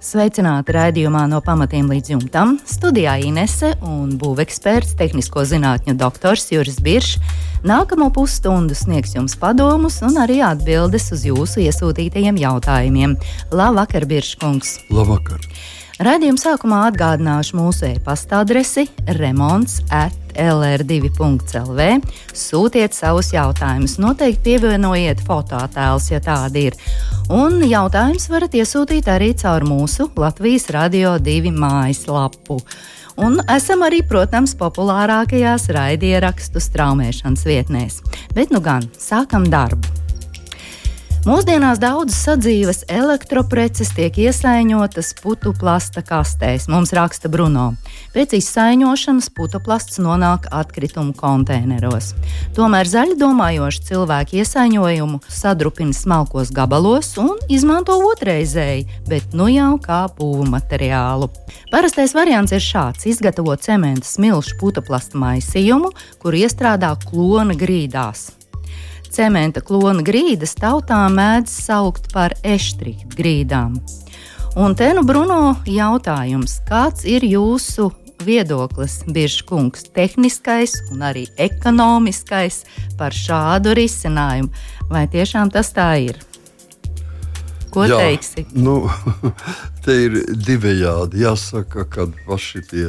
Sveicināti raidījumā no pamatiem līdz jumtam. Studijā Inese un būveksperts, tehnisko zinātņu doktors Juris Biršs. Nākamo pusstundu sniegs jums padomus un arī atbildes uz jūsu iesūtītajiem jautājumiem. Labvakar, Birškungs! Labvakar! Radījuma sākumā atgādināšu mūsu e-pasta adresi remonds at lr2.lv. Sūtiet savus jautājumus, noteikti pievienojiet fotoattēlus, ja tādi ir. Un jautājumus varat iesūtīt arī caur mūsu Latvijas Radio 2 mājaslapu. Un esam arī, protams, populārākajās raidierakstu straumēšanas vietnēs. Bet nu gan, sākam darbu! Mūsdienās daudzas sadzīves elektropreces tiek iesaiņotas putu plasta kastēs, mums raksta Bruno. Pēc izsaiņošanas putu plasts nonāk atkritumu konteineros. Tomēr zaļi domājoši cilvēki iesaiņojumu sadrupina smalkos gabalos un izmanto otrreizēji, bet nu jau kā būvu materiālu. Parastais variants ir šāds: izgatavot cementa smilšu putu plasta maisījumu, kur iestrādā klona grīdās. Cementa klona grīdas tautā mēdz saukt par eštrītu grīdām. Un te nu Bruno jautājums, kāds ir jūsu viedoklis, Biržkungs, tehniskais un arī ekonomiskais par šādu risinājumu? Vai tiešām tas tā ir? Ko Jā, teiksi? Nu, te ir divējādi. Jāsaka, ka paši tie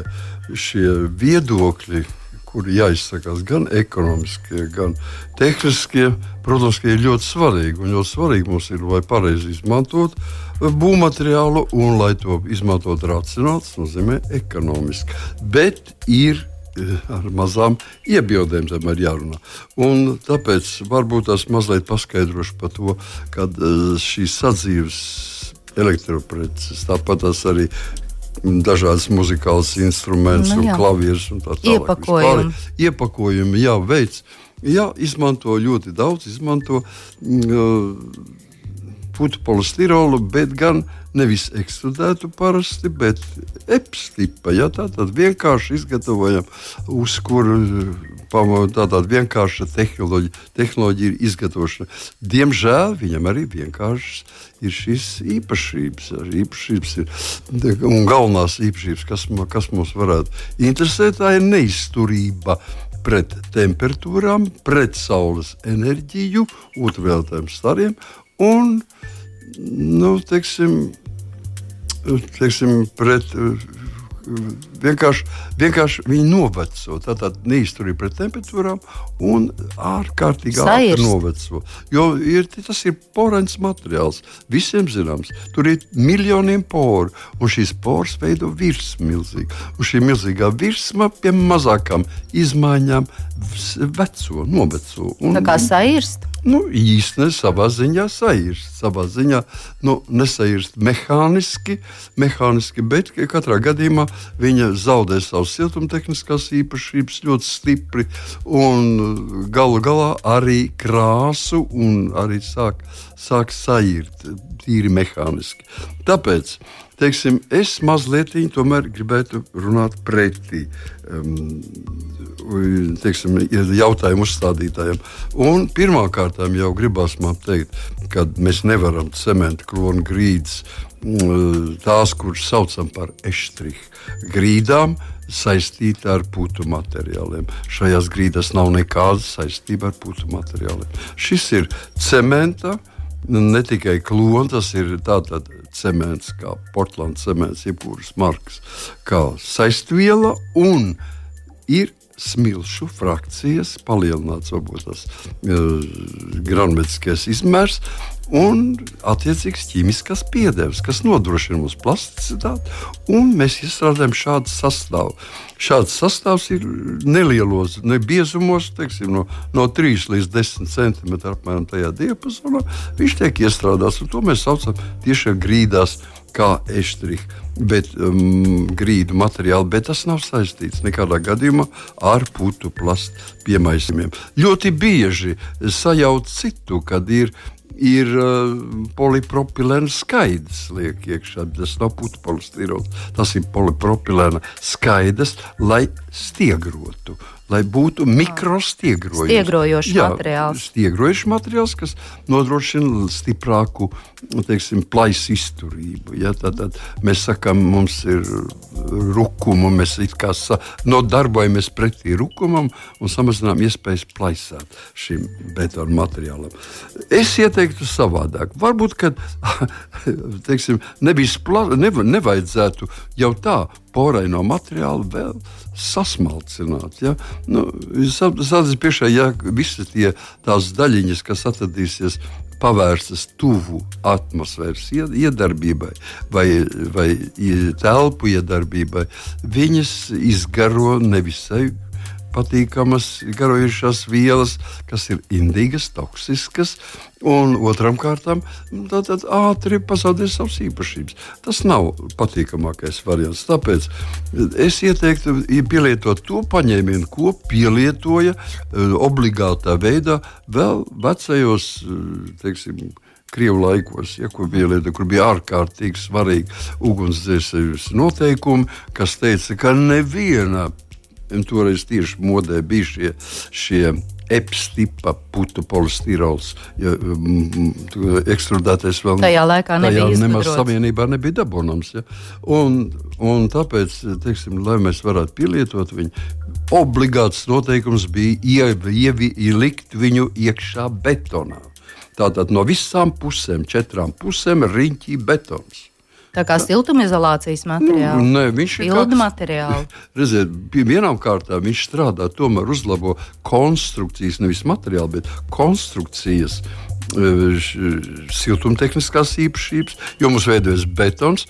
viedokļi, kuri jāizsakās gan ekonomiskie, gan tehniskie, protams, ir ļoti svarīgi. Un ļoti svarīgi mums ir, lai pareizi izmantot būvmateriālu un lai to izmantot racionāli, tas nozīmē ekonomiski. Bet ir eh, ar mazām iebildēm tam ir jārunā. Un tāpēc varbūt tas mazliet paskaidrošu par to, ka eh, šīs sadzīves elektropreces, tāpat arī dažādas muzikālas instrumentus, nu, klavierus un tā tālāk. Iepakojumi. Iepakojumi, jā, veids. Jā, izmanto ļoti daudz, izmanto uh, putu polistirolu, bet gan nevis ekstrudētu parasti, bet epstipa. Ja, tā tad vienkārši izgatavojam, uz kuru tāda vienkārša tehnoloģija, tehnoloģija ir izgatavošana. Diemžēl viņam arī vienkāršas ir šīs īpašības. īpašības ir, un galvenās īpašības, kas, kas mums varētu interesēt, tā ir neizturība pret temperatūrām, pret saules enerģiju, ultravioletiem stariem un nu, teiksim, teiksim, pret vienkārši, vienkārši viņi noveco. Tātad neizturība pret temperatūrām un ārkārtīgi ātri noveco. Jo ir, tas ir porants materiāls. Visiem zināms, tur ir miljoniem poru, un šīs poras veido virsmu milzīgi. Un šī milzīgā virsma pie mazākām izmaiņām veco, noveco. Un, Tā kā sairst? Nu, īstenībā savā ziņā sairst. Savā ziņā nu, nesairst mehāniski, mehāniski, bet katrā gadījumā viņa zaudē savas siltumtehniskās īpašības ļoti stipri un galu galā arī krāsu un arī sāk, sāk sairt tīri mehāniski. Tāpēc teiksim, es mazliet gribētu runāt pretī. Um, teiksim, jautājumu uzstādītājiem. Un pirmkārt, jau gribās man teikt, ka mēs nevaram cementa klonu grīdas, tās, kuras saucam par eštrihu grīdām, saistīta ar putu materiāliem. Šajās grīdās nav nekāda saistība ar putu materiāliem. Šis ir cementa, ne tikai klons, tas ir tātad cements, kā Portlands cements, jebkuras markas, kā saistviela un ir smilšu frakcijas, palielināts varbūt tas uh, granulētiskais izmērs un attiecīgs ķīmiskās piedevas, kas nodrošina mums plasticitāti, mēs izstrādājam šādu sastāvu. Šāds sastāvs ir nelielos, ne biezumos, teiksim, no, no 3 līdz 10 cm apmēram tajā diapazonā. Viņš tiek iestrādāts, un to mēs saucam tieši grīdās kā eštrika, bet um, grīdu materiāli, bet tas nav saistīts nekādā gadījumā ar putu plastu piemaisījumiem. Ļoti bieži sajauc citu, kad ir ir uh, polipropilēna skaidrs, liek iekšā. Tas nav polistirols, tas ir polipropilēna skaidrs, lai stiegrotu lai būtu mikrostiegrojošs materiāls. Stiegrojošs materiāls, kas nodrošina stiprāku teiksim, plaisu izturību. Ja? Tad, tad mēs sakām, mums ir rukuma, mēs sa, nodarbojamies pretī rukumam un samazinām iespējas plaisāt šim betonu materiālam. Es ieteiktu savādāk. Varbūt, ka nebija spla, nev, nevajadzētu jau tā poraino materiālu vēl sasmalcināt. Ja? Nu, Sācis priekšā, ja visas tie, tās daļiņas, kas atradīsies pavērstas tuvu atmosfēras iedarbībai vai, vai telpu iedarbībai, viņas izgaro nevisai patīkamas, garojušās vielas, kas ir indīgas, toksiskas, un otram kārtam tātad ātri pazaudēt savas īpašības. Tas nav patīkamākais variants. Tāpēc es ieteiktu pielietot to paņēmienu, ko pielietoja eh, obligātā veidā vēl vecajos, eh, teiksim, Krievu laikos, ja, kur, bija lieta, kur bija ārkārtīgi svarīgi ugunsdzēsējas noteikumi, kas teica, ka neviena Toreiz tieši modē bija šie, šie epstipa putu polistirols. Ja, mm, ekstrudētais vēl tajā laikā nebija tajā nemaz savienībā nebija dabūnams. Ja. Un, un tāpēc, teiksim, lai mēs varētu pielietot viņu, obligāts noteikums bija ielikt viņu iekšā betonā. Tātad no visām pusēm, četrām pusēm, riņķī betons. Tā kā siltumizolācijas materiāli. Nu, ne, viņš ir pilna materiāli. Redziet, vienām kārtām viņš strādā, tomēr uzlabo konstrukcijas, nevis materiāli, bet konstrukcijas. E, siltumtehniskās īpašības, jo mums veidojas betons,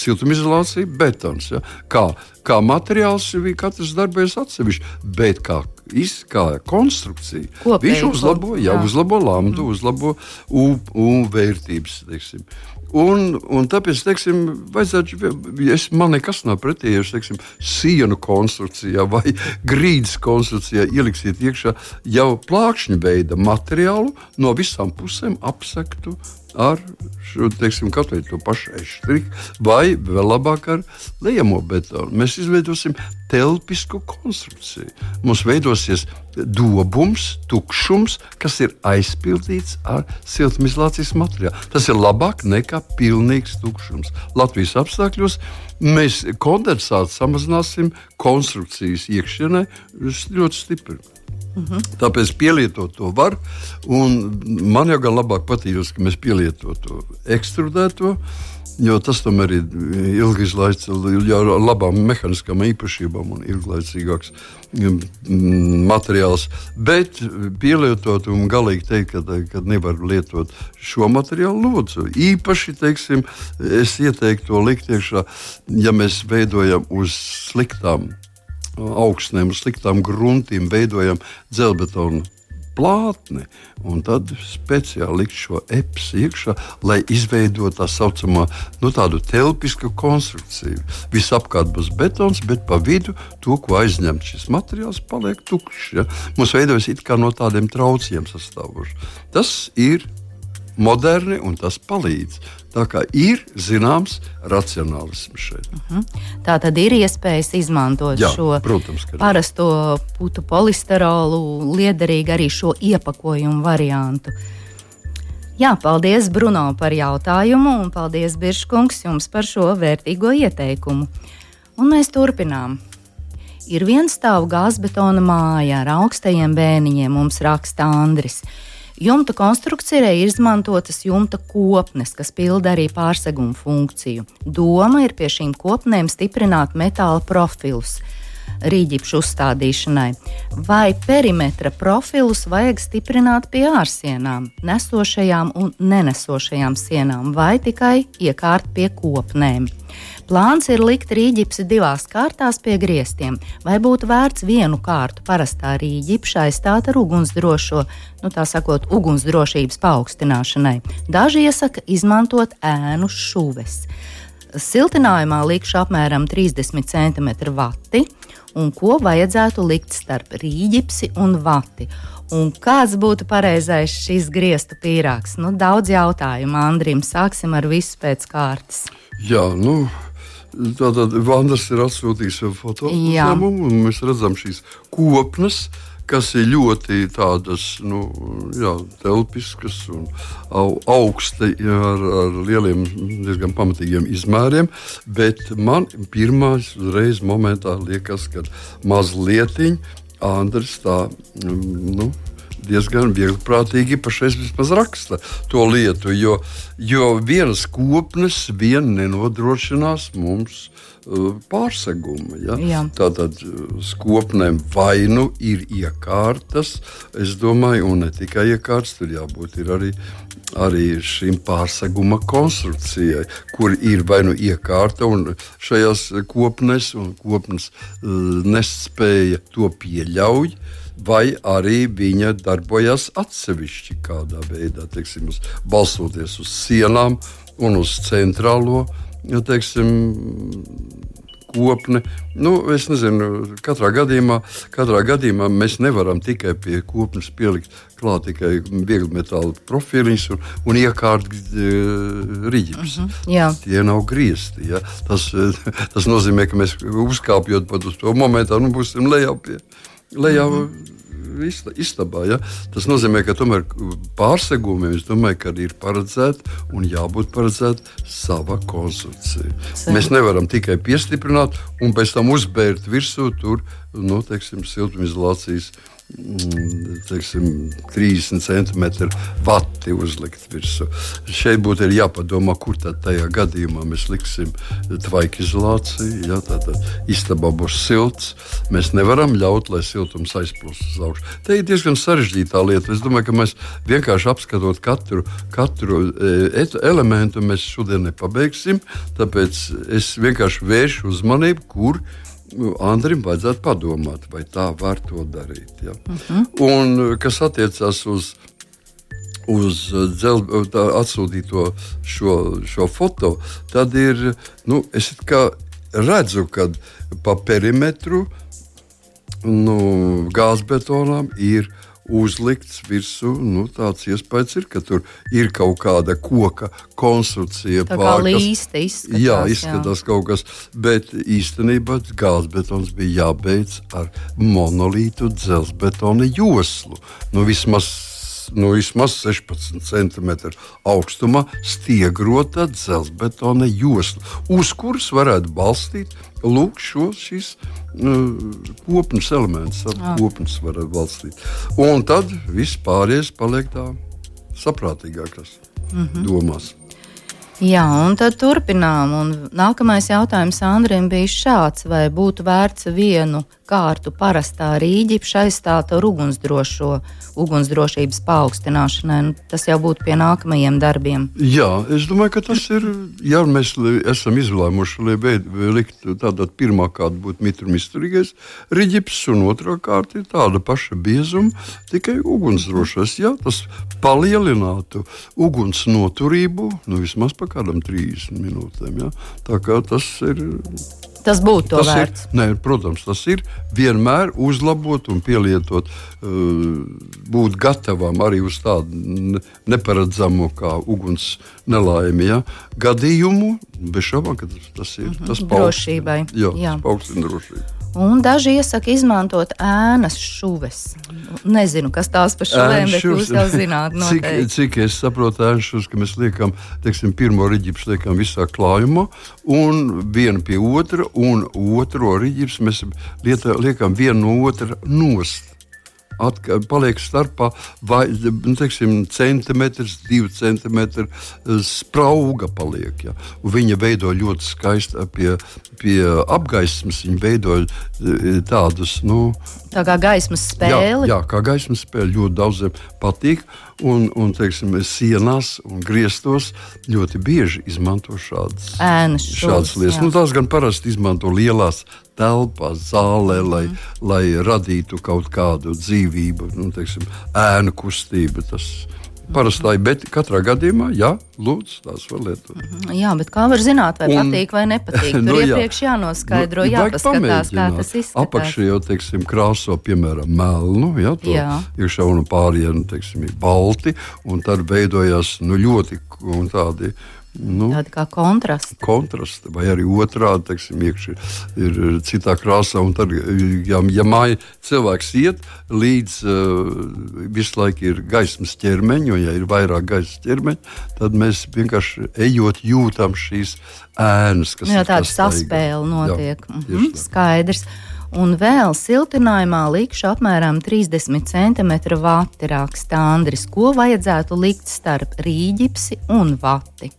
siltumizolācija, betons. Ja? Kā, kā materiāls, katrs darbojas atsevišķi, bet kā iz, kā konstrukcija. Kopēji, viņš uzlabo, jā, jā. uzlabo lamdu, mm. uzlabo U, U vērtības. Teiksim. Un, un tāpēc, teiksim, es, man nekas nav pretī, ja teiksim, sienu konstrukcijā vai grīdas konstrukcijā ieliksiet iekšā jau plākšņa veida materiālu no visām pusēm apsektu ar šo, teiksim, kaut vai to pašu eštriku, vai vēl labāk ar liemo betonu. Mēs izveidosim telpisku konstrukciju. Mums veidosies dobums, tukšums, kas ir aizpildīts ar siltumizolācijas materiālu. Tas ir labāk nekā pilnīgs tukšums. Latvijas apstākļos mēs kondensātu samazināsim konstrukcijas iekšienē ļoti stipri. Mhm. Tāpēc pielietot to var. Man jau gan labāk patīk, ka mēs pielietotu to ekstrudēto. Jo tas tomēr ir ilgi izlaists, jau ar labām mehāniskām īpašībām un ilglaicīgāks mm, materiāls. Bet pielietot un galīgi teikt, ka, ka nevar lietot šo materiālu, lūdzu. Īpaši, teiksim, es ieteiktu to likt iekšā, ja mēs veidojam uz sliktām augstnēm, sliktām gruntiem veidojam dzelbetonu plātni, un tad speciāli likt šo epsi iekšā, lai izveidotu tā saucamo nu, tādu telpisku konstrukciju. Visapkārt būs betons, bet pa vidu to, ko aizņem šis materiāls, paliek tukšs. Ja? Mums veidojas it kā no tādiem trauciem sastāvošs. Tas ir moderni un tas palīdz. Tā kā ir zināms racionālisms šeit. Uh mhm. -huh. Tā tad ir iespējas izmantot Jā, šo protams, parasto putu polisterolu, liederīgi arī šo iepakojumu variantu. Jā, paldies Bruno par jautājumu, un paldies Biržkungs jums par šo vērtīgo ieteikumu. Un mēs turpinām. Ir viens stāvu gāzbetona māja ar augstajiem bēniņiem, mums raksta Andris. Jumta konstrukcijai ir izmantotas jumta kopnes, kas pilda arī pārseguma funkciju. Doma ir pie šīm kopnēm stiprināt metāla profilus rīģipšu uzstādīšanai, vai perimetra profilus vajag stiprināt pie ārsienām, nesošajām un nenesošajām sienām, vai tikai iekārt pie kopnēm. Plāns ir likt rīģipsi divās kārtās pie griestiem, vai būtu vērts vienu kārtu parastā rīģipša aizstāt ar ugunsdrošo, nu tā sakot, ugunsdrošības paaugstināšanai. Daži iesaka izmantot ēnu šuves. Siltinājumā likšu apmēram 30 cm vati, un ko vajadzētu likt starp rīģipsi un vati. Un kāds būtu pareizais šis griestu pīrāgs? Nu, daudz jautājumu Andrim. Sāksim ar visu pēc kārtas. Jā, nu, Tātad Vanders ir atsūtījis fotogrāfiju, un mēs redzam šīs kopnes, kas ir ļoti tādas nu, jā, telpiskas un augsti ar, ar lieliem, diezgan pamatīgiem izmēriem. Bet man pirmā reize momentā liekas, ka mazliet Andris tā. Nu, diezgan vieglprātīgi pašais vismaz raksta to lietu, jo, jo vienas kopnes vien nenodrošinās mums uh, pārsegumu. Ja? Jā. Tātad uh, skopnēm vai nu ir iekārtas, es domāju, un ne tikai iekārtas, tur jābūt arī, arī šim pārseguma konstrukcijai, kur ir vai nu iekārta, un šajās kopnes un kopnes uh, nespēja to pieļaut vai arī viņa darbojas atsevišķi kādā veidā, teiksim, uz, balstoties uz sienām un uz centrālo. Ja, teiksim, kopne. Nu, es nezinu, katrā gadījumā, katrā gadījumā mēs nevaram tikai pie kopnes pielikt klāt tikai viegli metāla profiliņus un, un iekārt uh, rīķus. Uh -huh, Tie nav griezti. Ja? Tas, tas nozīmē, ka mēs uzkāpjot pat uz to momentu, nu, būsim lejā pie lejā. Mm -hmm istabā. Ja? Tas nozīmē, ka tomēr pārsegumiem domāju, ir paredzēta un jābūt paredzēta sava konstrukcija. Mēs nevaram tikai piestiprināt un pēc tam uzbērt virsū tur nu, teiksim, siltumizolācijas teiksim, 30 centimetru vati uzlikt virsū. Šeit būtu jāpadomā, kur tad tajā gadījumā mēs liksim tvaika izolāciju. Ja, Tātad istabā būs silts. Mēs nevaram ļaut, lai siltums aizplūst uz augšu. Tā ir diezgan sarežģīta lieta. Es domāju, ka mēs vienkārši apskatot katru, katru e, elementu, mēs šodien nepabeigsim. Tāpēc es vienkārši vēršu uzmanību, kur ir Andrim vajadzētu padomāt, vai tā var to darīt. Ja? Uh mhm. -huh. Un kas attiecās uz, uz dzel, atsūtīto šo, šo foto, tad ir, nu, es redzu, ka pa perimetru nu, gāzbetonām ir ielikās uzlikts virsū. Nu, tāds iespējas ir, ka tur ir kaut kāda koka konstrukcija. Tā kā līsta izskatās. Jā, izskatās jā. kaut kas, bet īstenībā gāzbetons bija jābeidz ar monolītu dzelzbetona joslu. Nu, vismaz nu, vismaz 16 cm augstumā stiegrota dzelzbetona josla, uz kuras varētu balstīt lūk, šo, šis uh, kopnes elements, kopnes varētu balstīt. Un tad viss pārējais paliek tā saprātīgākas mm -hmm. domās. Jā, un tad turpinām. Un nākamais jautājums Andriem bija šāds: vai būtu vērts vienu kārtu parastā rīģipša aizstāt ar ugunsdrošo, ugunsdrošības paaugstināšanai? Nu, tas jau būtu pie nākamajiem darbiem. Jā, es domāju, ka tas ir. Ja mēs esam izlēmuši, lai likt tādā pirmā kārta būtu mitrumizturīgais rīģips, un otrā kārta ir tāda paša biezuma, tikai ugunsdrošais. Jā, tas palielinātu uguns noturību, nu vismaz pa kādam 30 minūtēm. Ja? Tā kā tas ir. Tas būtu to tas vērts. Ir, nē, protams, tas ir vienmēr uzlabot un pielietot, būt gatavam arī uz tādu neparedzamu kā uguns nelaimi. Ja? Gadījumu, bez šaubām, ka tas ir tas drošībai. Jā, jā. tas paaugstina drošību. Un daži iesaka izmantot ēnas šuves. Nezinu, kas tās par šuvēm, bet jūs jau zināt, noteikti. cik, cik es saprotu, ēnas šuves, ka mēs liekam, teiksim, pirmo riģipsu liekam visā klājumā, un vienu pie otra, un otro riģipsu mēs lieta, liekam vienu no otra nost atka, paliek starpā vai nu, teiksim, centimetrs, divi centimetri eh, sprauga. Paliek, ja. Viņa veido ļoti skaisti pie, pie apgaismas. Viņa veido eh, tādus. Nu, Tā kā gaismas spēle. Jā, jā kā gaismas spēle ļoti daudziem patīk. Un, un teiksim, sienās un griestos ļoti bieži izmanto šādas, Ēnas, šādas lietas. Nu, tās gan parasti izmanto lielās telpās, zālē, mm. lai, lai radītu kaut kādu dzīvību, nu, teiksim, ēnu kustību. Tas, parastāji, bet katrā gadījumā, jā, lūdzu, tās var lietot. Jā, bet kā var zināt, vai un, patīk vai nepatīk? Tur nu, jā. iepriekš jānoskaidro, nu, jāpaskatās, kā tas izskatās. Apakšā jau, teiksim, krāso, piemēram, melnu, ja, to Jā. iekšā un pārienu, teiksim, ir balti, un tad veidojās, nu, ļoti un tādi Nu, Tāda kā kontrasta. Kontrasta, vai arī otrādi, teiksim, iekšā ir citā krāsā. Tad, ja, ja māja cilvēks iet līdz uh, visu laiku ir gaismas ķermeņa, un ja ir vairāk gaismas ķermeņa, tad mēs vienkārši ejot jūtam šīs ēnas, kas jā, ir tāda saspēle notiek. Jā, mhm, skaidrs. Un vēl siltinājumā likšu apmēram 30 cm vati raksta Andris. Ko vajadzētu likt starp rīģipsi un vati?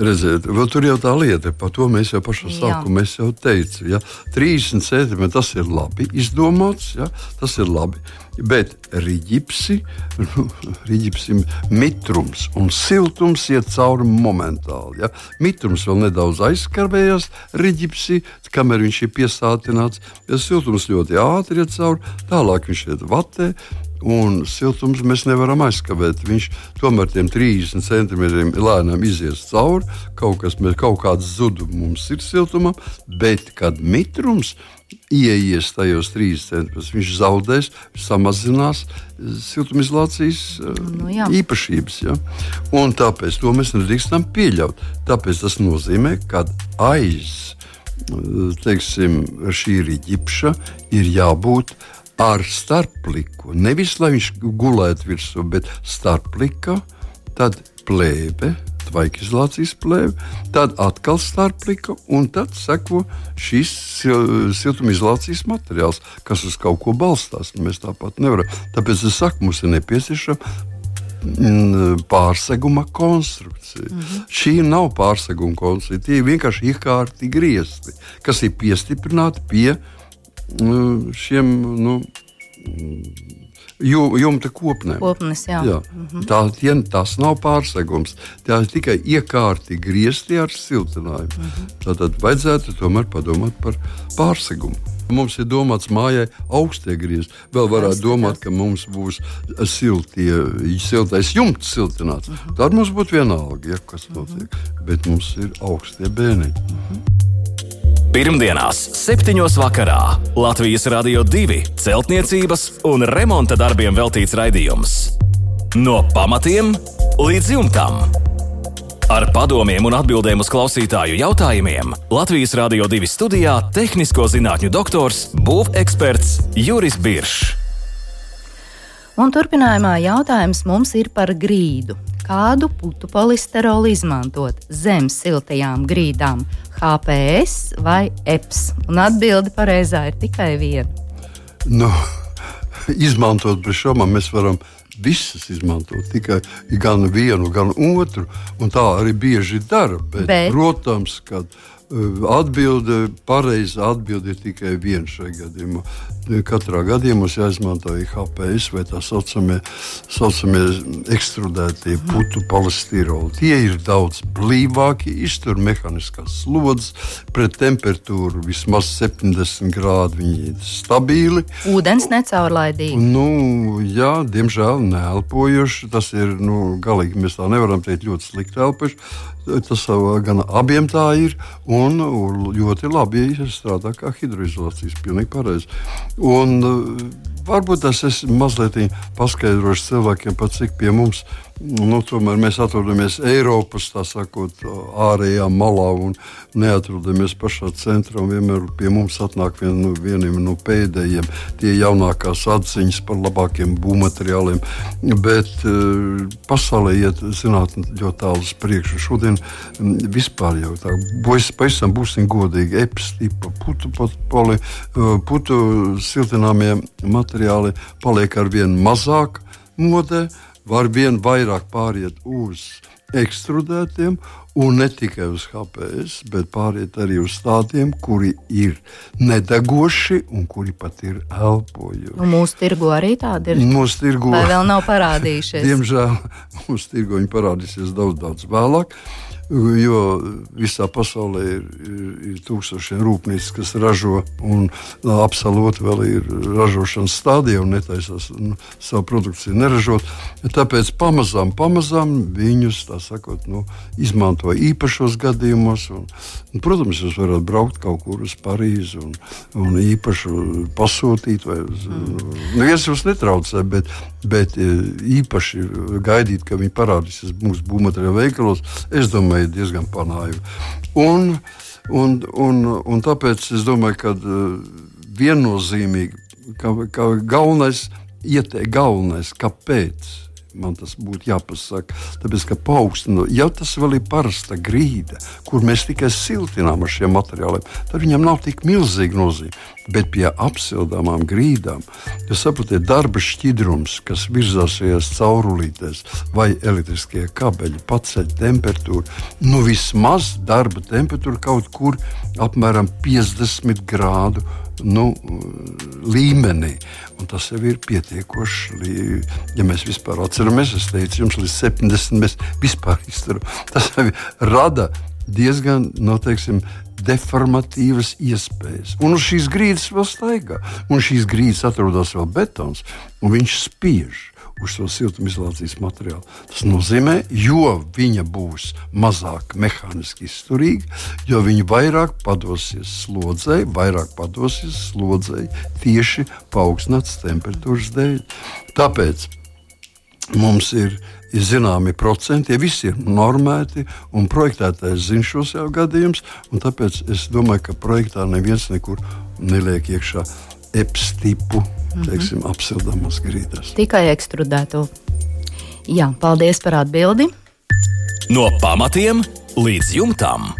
Redziet, tur jau tā lieta, par to mēs jau pašā sākumā jau teicām. Ja? 30 centimetri tas ir labi izdomāts, ja? tas ir labi. Bet rīķipsi, nu, rīķipsim mitrums un siltums iet cauri momentāli. Ja? Mitrums vēl nedaudz aizskarbējas rīķipsi, kamēr viņš ir piesātināts. Ja siltums ļoti ātri iet cauri, tālāk viņš iet vatē un siltums mēs nevaram aizskavēt. Viņš tomēr tiem 30 centimetriem lēnām izies cauri. Kaut, kas, kaut kāds zudums mums ir siltumam, bet kad mitrums ieies tajos 30 centimetrus, viņš zaudēs, samazinās siltumizolācijas nu, jā. īpašības. Ja? Un tāpēc to mēs nedrīkstam pieļaut. Tāpēc tas nozīmē, ka aiz teiksim, šī rīķipša ir jābūt ar starpliku. Nevis lai viņš gulētu virsū, bet starplika, tad plēve, tvaikizolācijas plēve, tad atkal starplika, un tad seko šis siltumizolācijas materiāls, kas uz kaut ko balstās. Mēs tāpat nevaram. Tāpēc es saku, mums ir nepieciešama mm, pārseguma konstrukcija. Mm -hmm. Šī nav pārseguma konstrukcija. Tie ir vienkārši iekārti griezti, kas ir piestiprināti pie Nu, šiem nu, jumta kopnēm. Kopnes, jā. Jā. Mm -hmm. Tā, tie, tas nav pārsegums. Tā ir tikai iekārti griezti ar siltinājumu. Mm -hmm. Tad vajadzētu tomēr padomāt par pārsegumu. Mums ir domāts mājai augstie griezti. Vēl varētu domāt, ka mums būs siltie, siltais jumts siltināts. Mm -hmm. Tad mums būtu vienalga, ja, kas notiek. Mm -hmm. Bet mums ir augstie bēniņi. Mm -hmm. Pirmdienās, 7. vakarā Latvijas Rādio 2 celtniecības un remonta darbiem veltīts raidījums. No pamatiem līdz jumtam. Ar padomiem un atbildēm uz klausītāju jautājumiem Latvijas Rādio 2 studijā - tehnisko zinātņu doktors, būveksperts Juris Biršs. Un turpinājumā jautājums mums ir par grīdu. Kādu putu polisterolu izmantot zem siltajām grīdām? HPS vai EPS? Un atbilde pareizā ir tikai viena. Nu, izmantot brīvšomā mēs varam visas izmantot, tikai gan vienu, gan otru. Tā arī bieži dara. Bet, bet. Protams, ka Atbilde, pareiza atbilde ir tikai viena šajā gadījumā. Katrā gadījumā mums jāizmanto HPS vai tā saucamie, saucamie ekstrudētie putu polistiroli. Tie ir daudz blīvāki, iztur mehāniskās slodzes, pret temperatūru vismaz 70 grādu. Viņi ir stabili. Ūdens necaurlaidīgi. Nu, jā, diemžēl neelpojuši. Tas ir nu, galīgi mēs tā nevaram teikt ļoti slikti elpojuši. Tas gan abiem tā ir, un ļoti labi ja strādā kā hidroizolācijas. Pilnīgi pareizi. Un varbūt tas es mazliet paskaidrošu cilvēkiem, pat cik pie mums Nu, tomēr mēs atrodamies Eiropas sakot, ārējā malā un neatrodamies pašā centrā. Vienmēr pie mums atnāk vien, nu, vieniem no pēdējiem tie jaunākās atziņas par labākiem būvmateriāliem. Bet uh, pasaulē iet zinātnē ļoti tālu uz priekšu. Šodien um, vispār jau tā, pavisam būsim godīgi, epstipa, putu, poli, uh, putu siltināmie materiāli paliek ar vien mazāk modē var vien vairāk pāriet uz ekstrudētiem, un ne tikai uz HPS, bet pāriet arī uz tādiem, kuri ir nedegoši un kuri pat ir elpojoši. Nu, mūsu tirgu arī tādi ir. Mūsu tirgu vēl nav parādījušies. Diemžēl mūsu tirgu viņi parādīsies daudz, daudz vēlāk. Jo visā pasaulē ir, ir, ir tūkstošiem rūpnīcu, kas ražo un absolūti vēl ir ražošanas stadijā un netaisās nu, savu produkciju neražot. Tāpēc pamazām, pamazām viņus sakot, nu, izmanto īpašos gadījumos. Un, un, protams, jūs varat braukt kaut kur uz Parīzi un, un īpaši pasūtīt. Vai, mm. Neviens jūs netraucē, bet, bet e, īpaši gaidīt, ka viņi parādīsies mūsu būvmateriālu veikalos, es domāju, ir diezgan panāju. Un, un, un, un tāpēc es domāju, ka e, viennozīmīgi, ka, ka galvenais, ieteikt, galvenais, kāpēc man tas būtu jāpasaka. Tāpēc, ka paaugstinot, ja tas vēl ir parasta grīda, kur mēs tikai siltinām ar šiem materiāliem, tad viņam nav tik milzīga nozīme. Bet pie apsildāmām grīdām, ja saprotiet, darba šķidrums, kas virzās caurulītēs vai elektriskie kabeļi, paceļ temperatūru, nu vismaz darba temperatūra kaut kur apmēram 50 grādu nu, līmenī. Un tas jau ir pietiekoši. Ja mēs vispār atceramies, es teicu, jums līdz 70 mēs vispār izturam. Tas rada diezgan nu, deformatīvas iespējas. Un uz šīs grīdas vēl staigā. Un šīs grīdas atrodas vēl betons, un viņš spiež uz šo siltumizolācijas materiālu. Tas nozīmē, jo viņa būs mazāk mehāniski izturīga, jo viņa vairāk padosies slodzei, vairāk padosies slodzei tieši paaugstināts temperatūras dēļ. Tāpēc mums ir ir zināmi procenti, ja visi ir normēti un projektētājs zina šos jau gadījumus. Tāpēc es domāju, ka projektā neviens nekur neliek iekšā EPS tipu Mhm. teiksim, apsildamas grīdas. Tikai ekstrudēto. Jā, paldies par atbildi. No pamatiem līdz jumtam.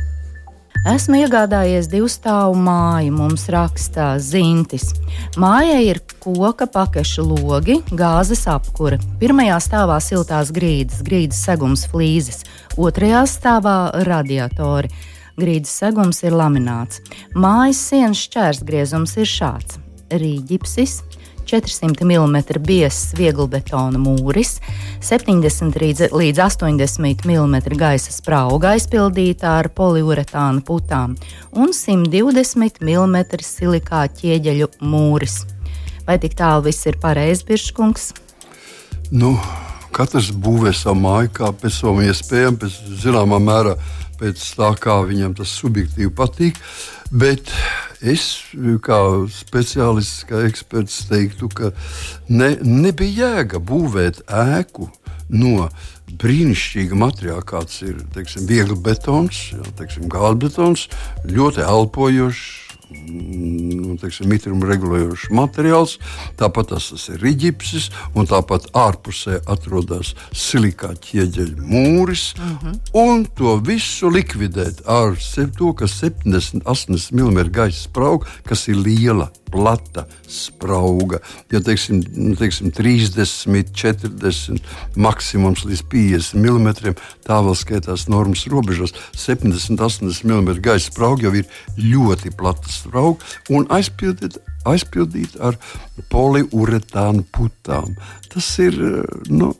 Esmu iegādājies divu stāvu māju, mums rakstā Zintis. Mājai ir koka pakešu logi, gāzes apkure. Pirmajā stāvā siltās grīdas, grīdas segums flīzes, otrajā stāvā radiatori. Grīdas segums ir lamināts. Mājas sienas šķērsgriezums ir šāds: rīģipsis, 400 mm biezs vieglbetona mūris, 70 līdz 80 mm gaisa sprauga aizpildīta ar poliuretāna putām un 120 mm silikā ķieģeļu mūris. Vai tik tālu viss ir pareizi, Pirškungs? Nu, katrs būvē savu māju, kā pēc savām iespējām, pēc zināmā mērā pēc tā, kā viņam tas subjektīvi patīk. Bet es, kā speciālists, kā eksperts, teiktu, ka ne, nebija jēga būvēt ēku no brīnišķīga materiāla, kāds ir viegli betons, gāzbetons, ļoti elpojošs nu, teiksim, mitruma regulējošs materiāls, tāpat tas, tas ir riģipsis, un tāpat ārpusē atrodas silikāta ķieģeļa mūris. Uh -huh. Un to visu likvidēt ar to, ka 70, 80 mm gaisa sprauga, kas ir liela plata sprauga. Ja teiksim, nu, teiksim, 30, 40, maksimums līdz 50 mm, tā vēl skaitās normas robežās. 70, 80 mm gaisa sprauga jau ir ļoti plata sprauga un aizpildīt, aizpildīt ar poliuretānu putām. Tas ir. Nu,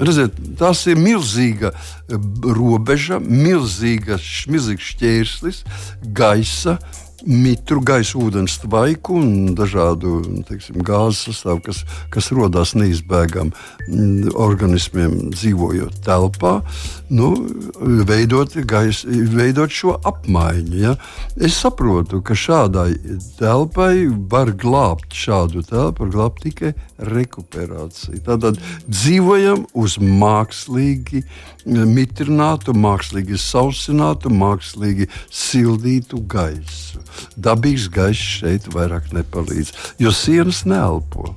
Redziet, tas ir milzīga robeža, milzīga, milzīgs šķērslis gaisa mitru gaisa, ūdens tvaiku un dažādu teiksim, gāzes sastāvu, kas, kas radās neizbēgami mm, organismiem dzīvojot telpā, nu, veidot, gaisa, veidot šo apmaiņu. Ja? Es saprotu, ka šādai telpai var glābt šādu telpu, var glābt tikai rekuperācija. Tātad dzīvojam uz mākslīgi mitrinātu, mākslīgi sausinātu, mākslīgi sildītu gaisu. Dabīgs gaiss šeit vairāk nepalīdz, jo sienas neelpo.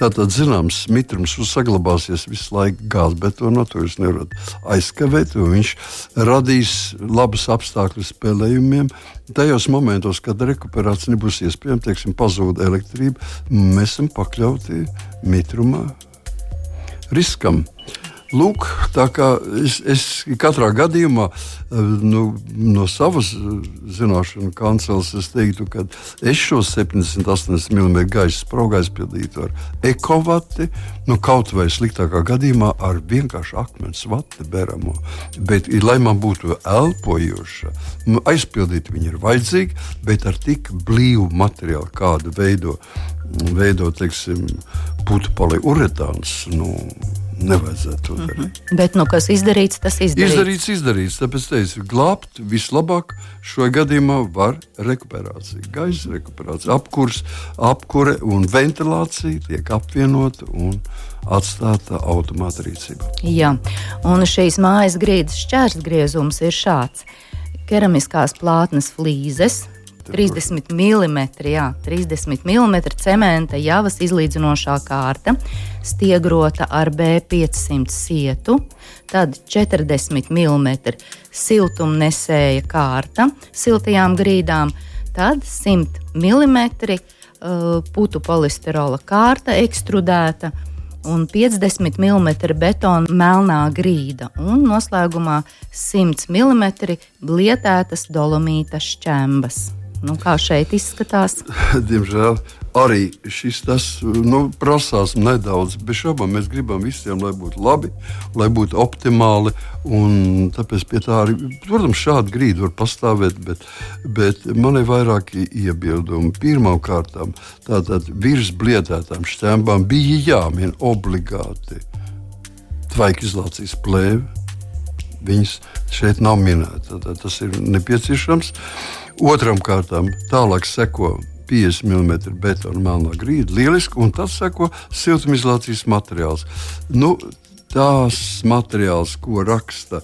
Tātad, zināms, mitrums saglabāsies visu laiku gāzbetonā, to jūs nevarat aizkavēt, viņš radīs labus apstākļus spēlējumiem. Tajos momentos, kad rekuperācija nebūs iespējama, teiksim, pazūd elektrība, mēs esam pakļauti mitruma riskam. Lūk, tā kā es, es katrā gadījumā nu, no savas zināšanu kanceles es teiktu, ka es šo 78 mm gaisa spraugu aizpildītu ar ekovati, nu, kaut vai sliktākā gadījumā ar vienkārši akmens vati beramo. Bet, lai man būtu elpojoša, nu, aizpildīt viņu ir vajadzīgi, bet ar tik blīvu materiālu, kādu veido, veido teiksim, putu poliuretāns. Nu, nevajadzētu to darīt. Mm -hmm. Bet, nu, kas izdarīts, tas izdarīts. Izdarīts, izdarīts. Tāpēc teicu, glābt vislabāk šo gadījumā var rekuperācija. Gaisa rekuperācija, apkurs, apkure un ventilācija tiek apvienota un atstāta automāta rīcībā. Jā, un šīs mājas grīdas šķērsgriezums ir šāds. Keramiskās plātnes flīzes, 30 mm, jā, 30 mm cementa javas izlīdzinošā kārta, stiegrota ar B500 sietu, tad 40 mm siltumnesēja kārta siltajām grīdām, tad 100 mm uh, putu polisterola kārta ekstrudēta un 50 mm betona melnā grīda, un noslēgumā 100 mm blietētas dolomīta šķembas. Nu, kā šeit izskatās? Diemžēl arī šis tas nu, prasās nedaudz. Bez šaubām mēs gribam visiem, lai būtu labi, lai būtu optimāli. Tāpēc pie tā arī, protams, šāda grīda var pastāvēt, bet, bet man ir vairāki iebildumi. Pirmkārt, tātad virs blietētām šķēmbām bija jāmin obligāti tvaikizlācijas plēve. Viņas šeit nav minētas. Tas ir nepieciešams. Otram kārtām tālāk seko 50 mm betona melnā grīda, lieliski, un tas seko siltumizolācijas materiāls. Nu, tās materiāls, ko raksta,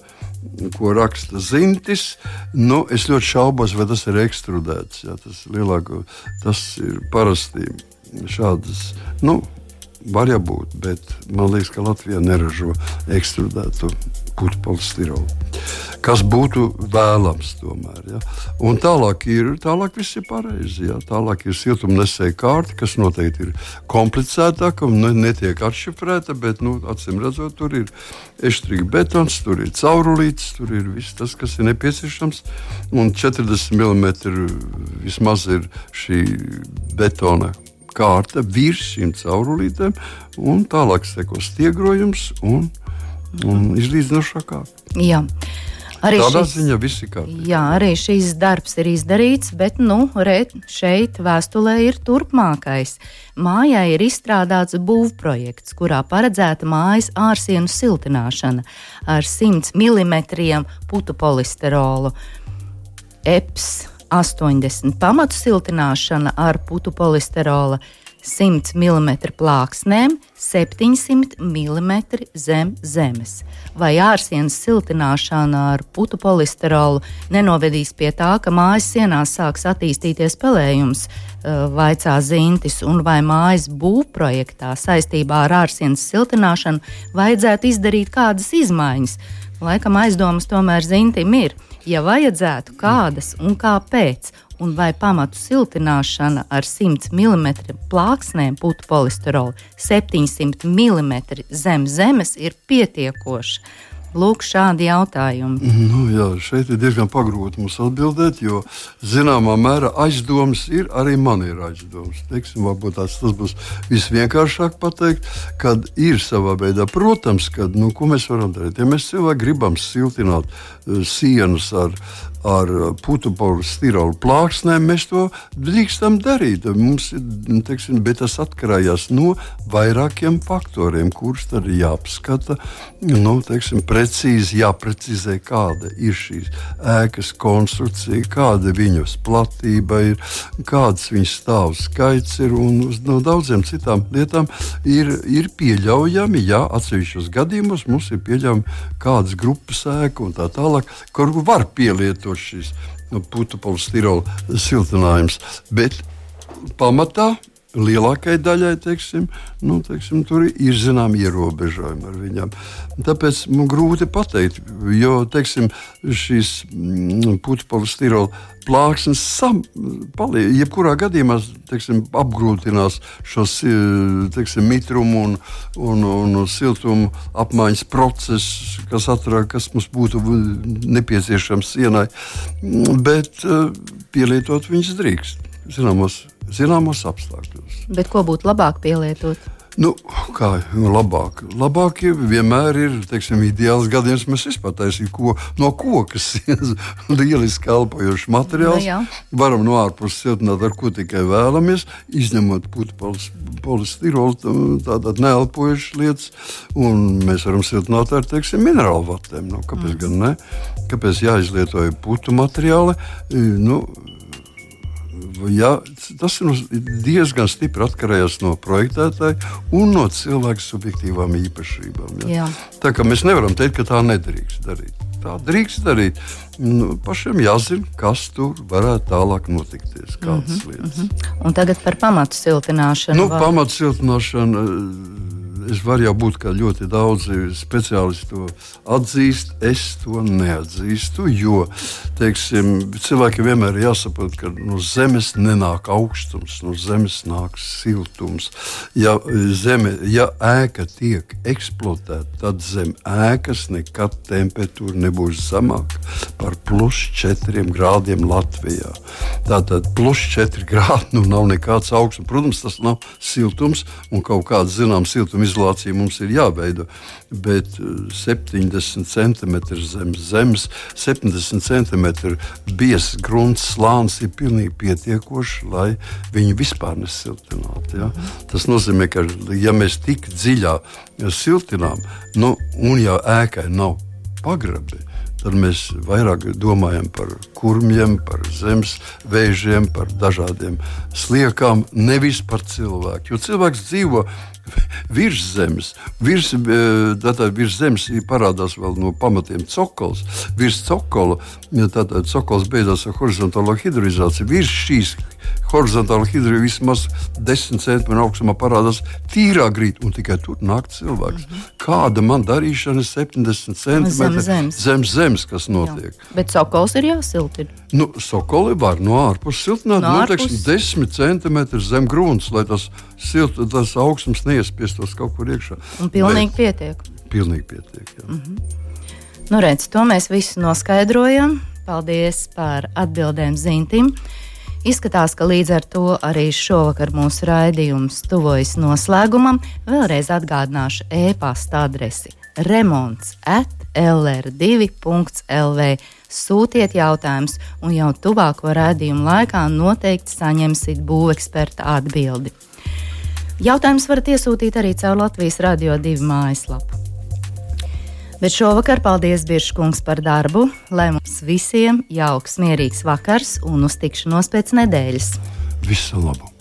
ko raksta Zintis, nu, es ļoti šaubos, vai tas ir ekstrudēts. Jā, tas, lielāko, tas ir parasti šādas. Nu, Var jau būt, bet man liekas, ka Latvija neražo ekstrudētu putu polistirolu. Kas būtu vēlams tomēr. Ja? Un tālāk ir, tālāk viss ir pareizi. Ja? Tālāk ir siltumnesēja kārta, kas noteikti ir komplicētāka un netiek atšifrēta, bet, nu, acīm redzot, tur ir eštrīga betons, tur ir caurulīts, tur ir viss tas, kas ir nepieciešams. Un 40 mm vismaz ir šī betona kārta virs šīm caurulītēm, un tālāk sekos stiegrojums un, un izlīdzinošā kārta. Jā. Arī Tādā šis, ziņā viss ir kārtībā. Jā, arī šis darbs ir izdarīts, bet nu, re, šeit vēstulē ir turpmākais. Mājai ir izstrādāts būvprojekts, kurā paredzēta mājas ārsienu siltināšana ar 100 mm putu polisterolu. EPS 80 pamatu siltināšana ar putu polisterola 100 mm plāksnēm, 700 mm zem zemes. Vai ārsienas siltināšana ar putu polisterolu nenovedīs pie tā, ka mājas sienās sāks attīstīties pelējums, vaicā zintis, un vai mājas būvprojektā saistībā ar ārsienas siltināšanu vajadzētu izdarīt kādas izmaiņas? Laikam aizdomas tomēr zintim ir ja vajadzētu kādas un kāpēc, un vai pamatu siltināšana ar 100 mm plāksnēm putu polisterolu 700 mm zem zemes ir pietiekoša. Lūk, šādi jautājumi. Nu, jā, šeit ir diezgan pagrūti mums atbildēt, jo zināmā mērā aizdomas ir arī man ir aizdomas. Teiksim, varbūt tās, tas būs visvienkāršāk pateikt, kad ir savā veidā. Protams, ka nu, ko mēs varam darīt? Ja mēs cilvēki gribam siltināt uh, sienas ar, ar putekļu stirolu plāksnēm, mēs to drīkstam darīt. Mums, teiksim, bet tas atkarīgs no vairākiem faktoriem, kurus tad ir jāapskata. Nu, teiksim, precīzi jāprecizē, kāda ir šīs ēkas konstrukcija, kāda viņas platība ir, kāds viņas stāvu skaits ir. Un no daudziem citām lietām ir, ir pieļaujami, ja atsevišķos gadījumos mums ir pieļaujami kādas grupas ēka un tā tālāk, kur var pielietot izmantot šīs nu, putekļu stirola siltinājums. Bet pamatā lielākajai daļai teiksim, nu, teiksim, tur ir zināms ierobežojumi ar viņiem. Tāpēc man grūti pateikt, jo teiksim, šīs mm, putekļu plāksnes sam, paliek, jebkurā gadījumā teiksim, apgrūtinās šo teiksim, mitrumu un, un, un siltumu apmaiņas procesu, kas, atrā, kas mums būtu nepieciešams sienai. Bet eh, pielietot viņas drīkst zināmos, zināmos apstākļos. Bet ko būtu labāk pielietot? Nu, kā nu, labāk? Labāk vienmēr ir teiksim, ideāls gadījums. Mēs taisām ko, no koka lieliski kalpojošs materiāls. No, nu Varam no ārpuses siltināt ar ko tikai vēlamies, izņemot putekļu polistirolu, tādas neelpojušas lietas. Un mēs varam siltināt ar teiksim, minerālu vatēm. Nu, kāpēc mm. gan ne? Kāpēc jāizlietoja putu materiāli? Nu, ja, tas ir diezgan stipri atkarīgs no projektētāja un no cilvēka subjektīvām īpašībām. Ja. Jā. Tā kā mēs nevaram teikt, ka tā nedrīkst darīt. Tā drīkst darīt. Nu, pašam jāzina, kas tur varētu tālāk notikties. Kādas mm -hmm, lietas. Mm -hmm. Un tagad par pamatu siltināšanu. Nu, vai... Pamatu siltināšanu es varu jau būt, ka ļoti daudzi speciālisti to atzīst, es to neatzīstu. Jo teiksim, cilvēkiem vienmēr ir jāsaprot, ka no zemes nenāk augstums, no zemes nāk siltums. Ja, zeme, ja ēka tiek eksploatēta, tad zem ēkas nekad temperatūra nebūs zemāka par plus 4 grādiem Latvijā. Tātad plus 4 grādi nu nav nekāds augstums. Protams, tas nav siltums un kaut kāda zināmā siltuma izlaišana izolācija mums ir jāveido. Bet 70 eh, cm zem zemes, 70 cm biezs grunts slānis ir pilnīgi pietiekoši, lai viņu vispār nesiltinātu. Ja? Tas nozīmē, ka ja mēs tik dziļā siltinām, nu, un jau ēkai nav pagrabi, tad mēs vairāk domājam par kurmiem, par zemes vēžiem, par dažādiem sliekām, nevis par cilvēku. Jo cilvēks dzīvo virs zemes. Virs, eh, tātad virs zemes parādās vēl no pamatiem cokols. Virs cokola, tātad cokols beidzās ar horizontālo hidroizāciju. Virs šīs horizontāli hidri vismaz 10 centimetru augstumā parādās tīrā grīda, un tikai tur nāk cilvēks. Mm -hmm. Kāda man darīšana 70 centimetru zem zemes, zem zemes kas notiek? Jā. Bet sokols ir jāsiltina. Nu, sokoli var no ārpuses siltināt no teiksim, 10 centimetru zem grunts, lai tas, silt, tas augstums neiespiestos kaut kur iekšā. Un pilnīgi Bet, pietiek. Pilnīgi pietiek. Jā. Mm -hmm. Nu, redz, to mēs visu noskaidrojam. Paldies par atbildēm Zintim. Izskatās, ka līdz ar to arī šovakar mūsu raidījums tuvojas noslēgumam. Vēlreiz atgādināšu e-pasta adresi remonds at lr2.lv. Sūtiet jautājumus, un jau tuvāko raidījumu laikā noteikti saņemsiet būveksperta atbildi. Jautājumus varat iesūtīt arī caur Latvijas Radio 2 mājaslapu. Bet šovakar paldies Biržkungs par darbu, lai mums visiem jauks, mierīgs vakars un uz tikšanos pēc nedēļas. Visu labu!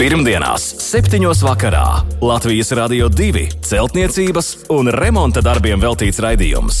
Pirmdienās, 7. vakarā Latvijas Rādio 2 celtniecības un remonta darbiem veltīts raidījums.